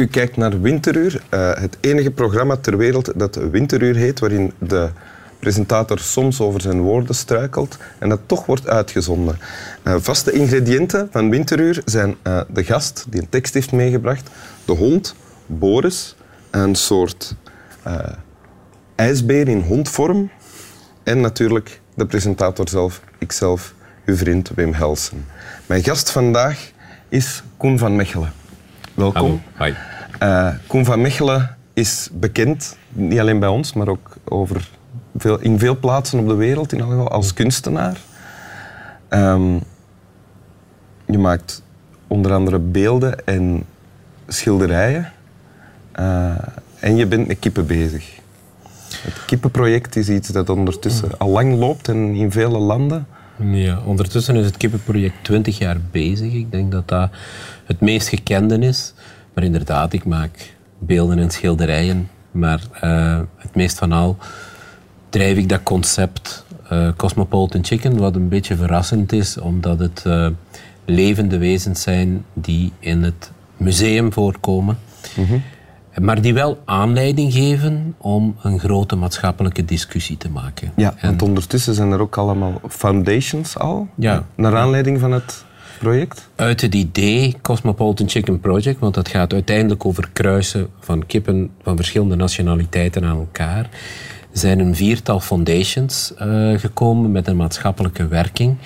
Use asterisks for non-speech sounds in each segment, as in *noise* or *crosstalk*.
U kijkt naar Winteruur, uh, het enige programma ter wereld dat Winteruur heet, waarin de presentator soms over zijn woorden struikelt en dat toch wordt uitgezonden. Uh, vaste ingrediënten van Winteruur zijn uh, de gast die een tekst heeft meegebracht, de hond, Boris, een soort ijsbeer in hondvorm en natuurlijk de presentator zelf, ikzelf, uw vriend Wim Helsen. Mijn gast vandaag is Koen van Mechelen. Welkom. Hi. Uh, Koen van Mechelen is bekend, niet alleen bij ons, maar ook over veel, in veel plaatsen op de wereld in geval, als kunstenaar. Um, je maakt onder andere beelden en schilderijen. Uh, en je bent met kippen bezig. Het kippenproject is iets dat ondertussen al lang loopt en in vele landen. Ja, ondertussen is het kippenproject 20 jaar bezig. Ik denk dat dat het meest gekende is. Maar inderdaad, ik maak beelden en schilderijen. Maar uh, het meest van al drijf ik dat concept uh, Cosmopolitan Chicken, wat een beetje verrassend is, omdat het uh, levende wezens zijn die in het museum voorkomen. Mm -hmm. Maar die wel aanleiding geven om een grote maatschappelijke discussie te maken. Ja, want ondertussen zijn er ook allemaal foundations al, ja. naar aanleiding van het project? Uit het idee Cosmopolitan Chicken Project, want dat gaat uiteindelijk over kruisen van kippen van verschillende nationaliteiten aan elkaar, zijn een viertal foundations uh, gekomen met een maatschappelijke werking.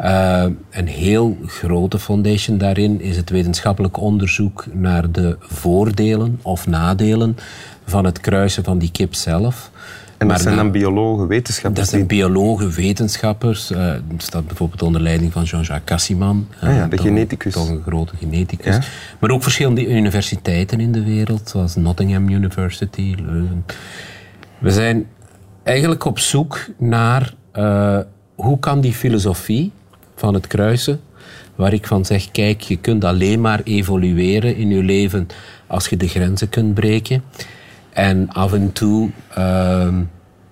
Uh, een heel grote foundation daarin is het wetenschappelijk onderzoek naar de voordelen of nadelen van het kruisen van die kip zelf. En dat zijn dan biologen, wetenschappers? Dat zijn biologen, wetenschappers. Uh, dat staat bijvoorbeeld onder leiding van Jean-Jacques Cassiman. Ah ja, de toch, geneticus. Toch een grote geneticus. Ja? Maar ook verschillende universiteiten in de wereld, zoals Nottingham University, Leuven. We zijn eigenlijk op zoek naar uh, hoe kan die filosofie van het kruisen, waar ik van zeg, kijk, je kunt alleen maar evolueren in je leven als je de grenzen kunt breken. En af en toe, uh,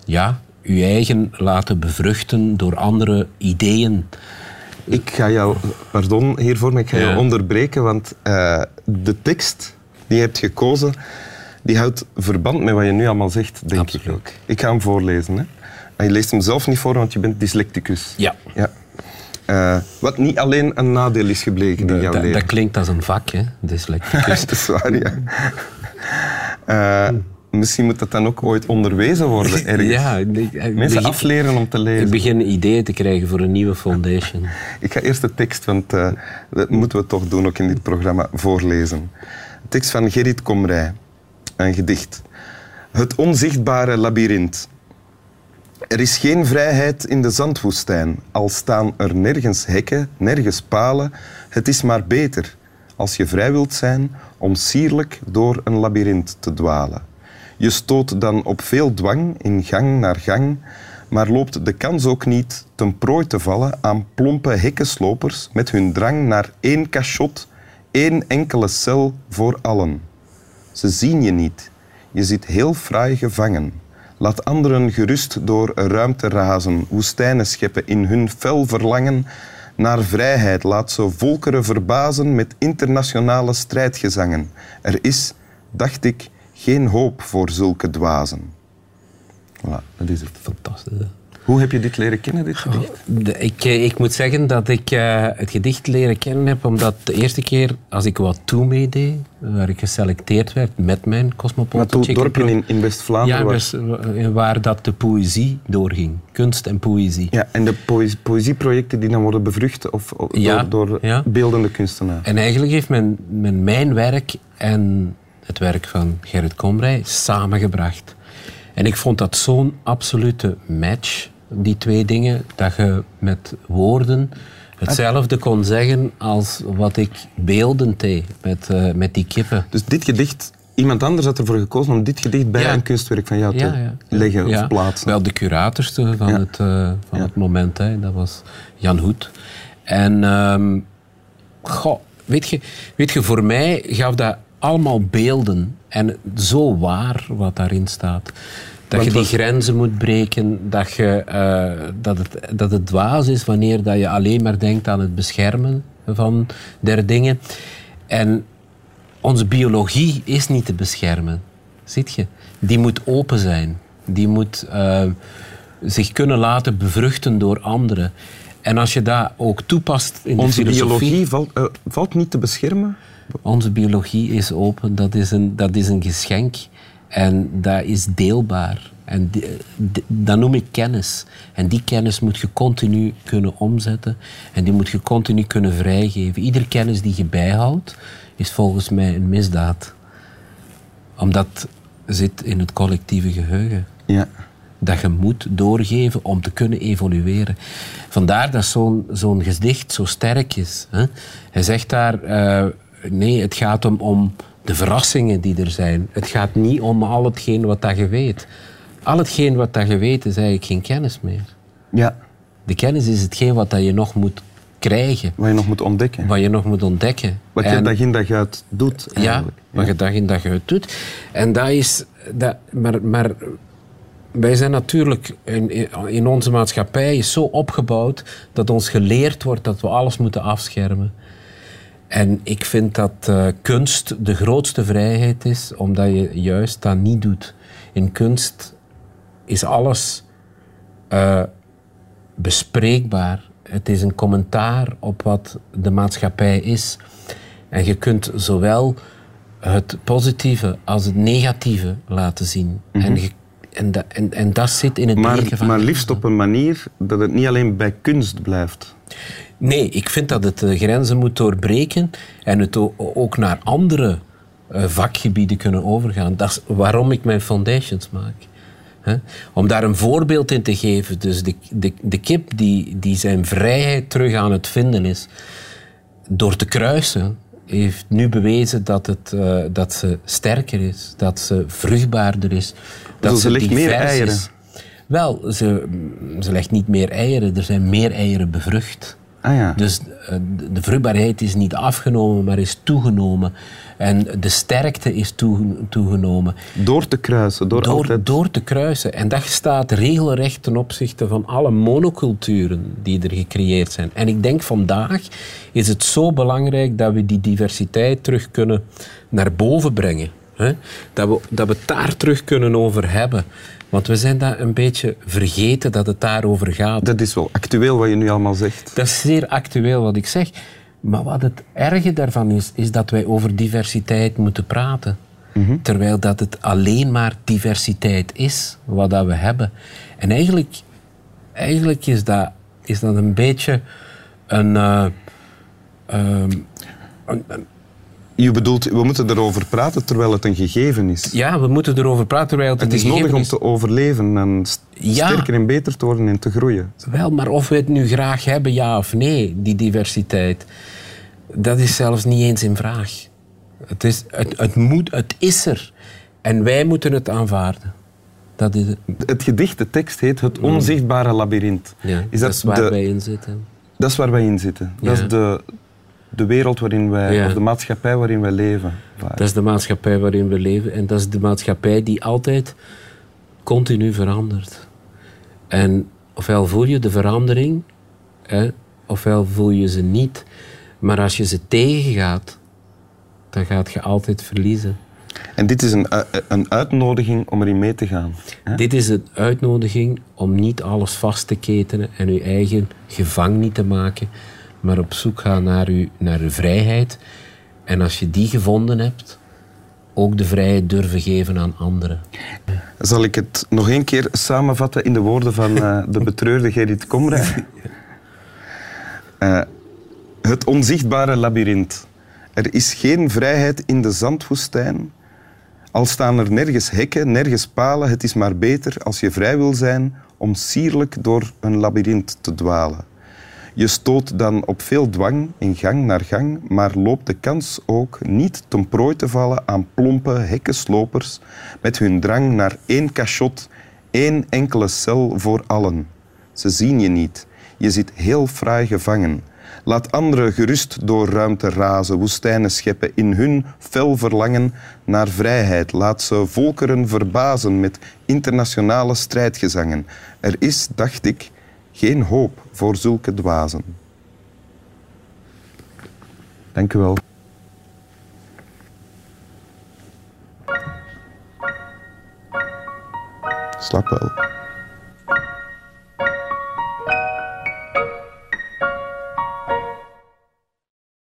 ja, je eigen laten bevruchten door andere ideeën. Ik ga jou, pardon hiervoor, maar ik ga ja. jou onderbreken, want uh, de tekst die je hebt gekozen, die houdt verband met wat je nu allemaal zegt, denk Absoluut. ik ook. Ik ga hem voorlezen. Hè? En je leest hem zelf niet voor, want je bent dyslecticus. Ja. ja. Uh, wat niet alleen een nadeel is gebleken in jouw dat, leven. Dat klinkt als een vak, hè, dyslecticus. *laughs* dat is waar, ja. Uh, *laughs* misschien moet dat dan ook ooit onderwezen worden *laughs* ergens. Ja, ik, Mensen begin, afleren om te lezen. Ik begin ideeën te krijgen voor een nieuwe foundation. *laughs* ik ga eerst de tekst, want uh, dat moeten we toch doen, ook in dit programma, voorlezen. De tekst van Gerrit Komrij, een gedicht. Het onzichtbare labyrint. Er is geen vrijheid in de zandwoestijn, al staan er nergens hekken, nergens palen. Het is maar beter, als je vrij wilt zijn, om sierlijk door een labyrint te dwalen. Je stoot dan op veel dwang, in gang naar gang, maar loopt de kans ook niet ten prooi te vallen aan plompe hekkenslopers met hun drang naar één cachot, één enkele cel voor allen. Ze zien je niet, je zit heel fraai gevangen. Laat anderen gerust door ruimte razen, woestijnen scheppen in hun fel verlangen naar vrijheid. Laat ze volkeren verbazen met internationale strijdgezangen. Er is, dacht ik, geen hoop voor zulke dwazen. Voilà, dat is het. Fantastisch. Hoe heb je dit leren kennen, dit gedicht? Oh, ik, ik moet zeggen dat ik uh, het gedicht leren kennen heb omdat de eerste keer als ik wat toe meedeed, waar ik geselecteerd werd met mijn Cosmopolitan Chicken dorpje in, in West-Vlaanderen? Ja, was, waar dat de poëzie doorging. Kunst en poëzie. Ja, en de poëzie, poëzieprojecten die dan worden bevrucht of, of ja, door, door ja. beeldende kunstenaars? En eigenlijk heeft men, men mijn werk en het werk van Gerrit Komrij samengebracht. En ik vond dat zo'n absolute match die twee dingen, dat je met woorden hetzelfde kon zeggen als wat ik beeldend deed met, uh, met die kippen. Dus dit gedicht, iemand anders had ervoor gekozen om dit gedicht bij Ja. een kunstwerk van jou te Ja, leggen of plaatsen. Wel de curators van, het, eh, van het moment, hè. dat was Jan Hoed. En ehm, goh, weet, je, weet je, voor mij gaf dat allemaal beelden. En zo waar wat daarin staat. Dat Want je die grenzen moet breken, dat, je, eh, dat, het, dat het dwaas is wanneer dat je alleen maar denkt aan het beschermen van der dingen. En onze biologie is niet te beschermen. Ziet je? Die moet open zijn. Die moet uh, zich kunnen laten bevruchten door anderen. En als je dat ook toepast in Onze de filosofie... biologie valt, uh, valt niet te beschermen? Onze biologie is open. Dat is een, dat is een geschenk. En dat is deelbaar. En die, dat noem ik kennis. En die kennis moet je continu kunnen omzetten. En die moet je continu kunnen vrijgeven. Iedere kennis die je bijhoudt, is volgens mij een misdaad. Omdat zit in het collectieve geheugen. Ja. Dat je moet doorgeven om te kunnen evolueren. Vandaar dat zo'n zo'n gedicht zo sterk is. Hè? Hij zegt daar, uh, nee, het gaat om, om de verrassingen die er zijn. Het gaat niet om al hetgeen wat dat je weet. Al hetgeen wat dat je weet is eigenlijk geen kennis meer. Ja. De kennis is hetgeen wat dat je nog moet krijgen. Wat je nog moet ontdekken. Wat je nog moet ontdekken. Wat je en, dag in dag uit doet. Eigenlijk. Ja, wat je dag in dag uit doet. En dat is... Dat, maar, maar wij zijn natuurlijk in, in onze maatschappij zo opgebouwd dat ons geleerd wordt dat we alles moeten afschermen. En ik vind dat uh, kunst de grootste vrijheid is, omdat je juist dat niet doet. In kunst is alles uh, bespreekbaar. Het is een commentaar op wat de maatschappij is. En je kunt zowel het positieve als het negatieve laten zien. Mm -hmm. en, je, en, da, en, en, dat zit in het maar, van... Maar liefst op een manier dat het niet alleen bij kunst blijft. Nee, ik vind dat het de grenzen moet doorbreken en het ook naar andere vakgebieden kunnen overgaan. Dat is waarom ik mijn foundations maak. He? Om daar een voorbeeld in te geven. Dus de, de, de kip die, die zijn vrijheid terug aan het vinden is door te kruisen, heeft nu bewezen dat, het, uh, dat ze sterker is, dat ze vruchtbaarder is. Dat dus ze legt meer eieren? Is. Wel, ze, ze legt niet meer eieren, er zijn meer eieren bevrucht. Ah, ja. Dus uh, de vruchtbaarheid is niet afgenomen, maar is toegenomen. En de sterkte is toegenomen. Door te kruisen, door, door, altijd... door te kruisen. En dat staat regelrecht ten opzichte van alle monoculturen die er gecreëerd zijn. En ik denk vandaag is het zo belangrijk dat we die diversiteit terug kunnen naar boven brengen. Hè? Dat, we, dat we het daar terug kunnen over hebben. Want we zijn dat een beetje vergeten dat het daarover gaat. Dat is wel actueel wat je nu allemaal zegt. Dat is zeer actueel wat ik zeg. Maar wat het erge daarvan is, is dat wij over diversiteit moeten praten. Mm -hmm. Terwijl dat het alleen maar diversiteit is, wat dat we hebben. En eigenlijk, eigenlijk is, dat, is dat een beetje een, uh, um, een, een je bedoelt, we moeten erover praten terwijl het een gegeven is. Ja, we moeten erover praten terwijl het, het een gegeven is. Het is nodig om te overleven en ja. sterker en beter te worden en te groeien. Wel, maar of we het nu graag hebben, ja of nee, die diversiteit, dat is zelfs niet eens in vraag. Het, is, het, het, moet, het is er. En wij moeten het aanvaarden. Dat is het. het gedicht, de tekst heet Het onzichtbare labyrint. Ja, is dat, dat is waar de, wij in zitten. Dat is waar wij in zitten. Ja. Dat is de, de wereld waarin wij, ja. of de maatschappij waarin wij leven. Dat is de maatschappij waarin we leven. En dat is de maatschappij die altijd continu verandert. En ofwel voel je de verandering, hè, ofwel voel je ze niet. Maar als je ze tegengaat, dan gaat je altijd verliezen. En dit is een, een uitnodiging om erin mee te gaan. Hè? Dit is een uitnodiging om niet alles vast te ketenen en je eigen gevang niet te maken, maar op zoek gaan naar uw, naar uw vrijheid. En als je die gevonden hebt, ook de vrijheid durven geven aan anderen. Zal ik het nog één keer samenvatten in de woorden van uh, de betreurde Gerrit Komrij? Uh, *laughs* het onzichtbare labyrint. Er is geen vrijheid in de zandwoestijn. Al staan er nergens hekken, nergens palen, het is maar beter als je vrij wil zijn om sierlijk door een labyrint te dwalen. Je stoot dan op veel dwang in gang naar gang, maar loopt de kans ook niet ten prooi te vallen aan plompe hekkenslopers met hun drang naar één cachot, één enkele cel voor allen. Ze zien je niet. Je zit heel fraai gevangen. Laat anderen gerust door ruimte razen, woestijnen scheppen in hun fel verlangen naar vrijheid. Laat ze volkeren verbazen met internationale strijdgezangen. Er is, dacht ik, geen hoop voor zulke dwazen. Dank u wel. Slap wel.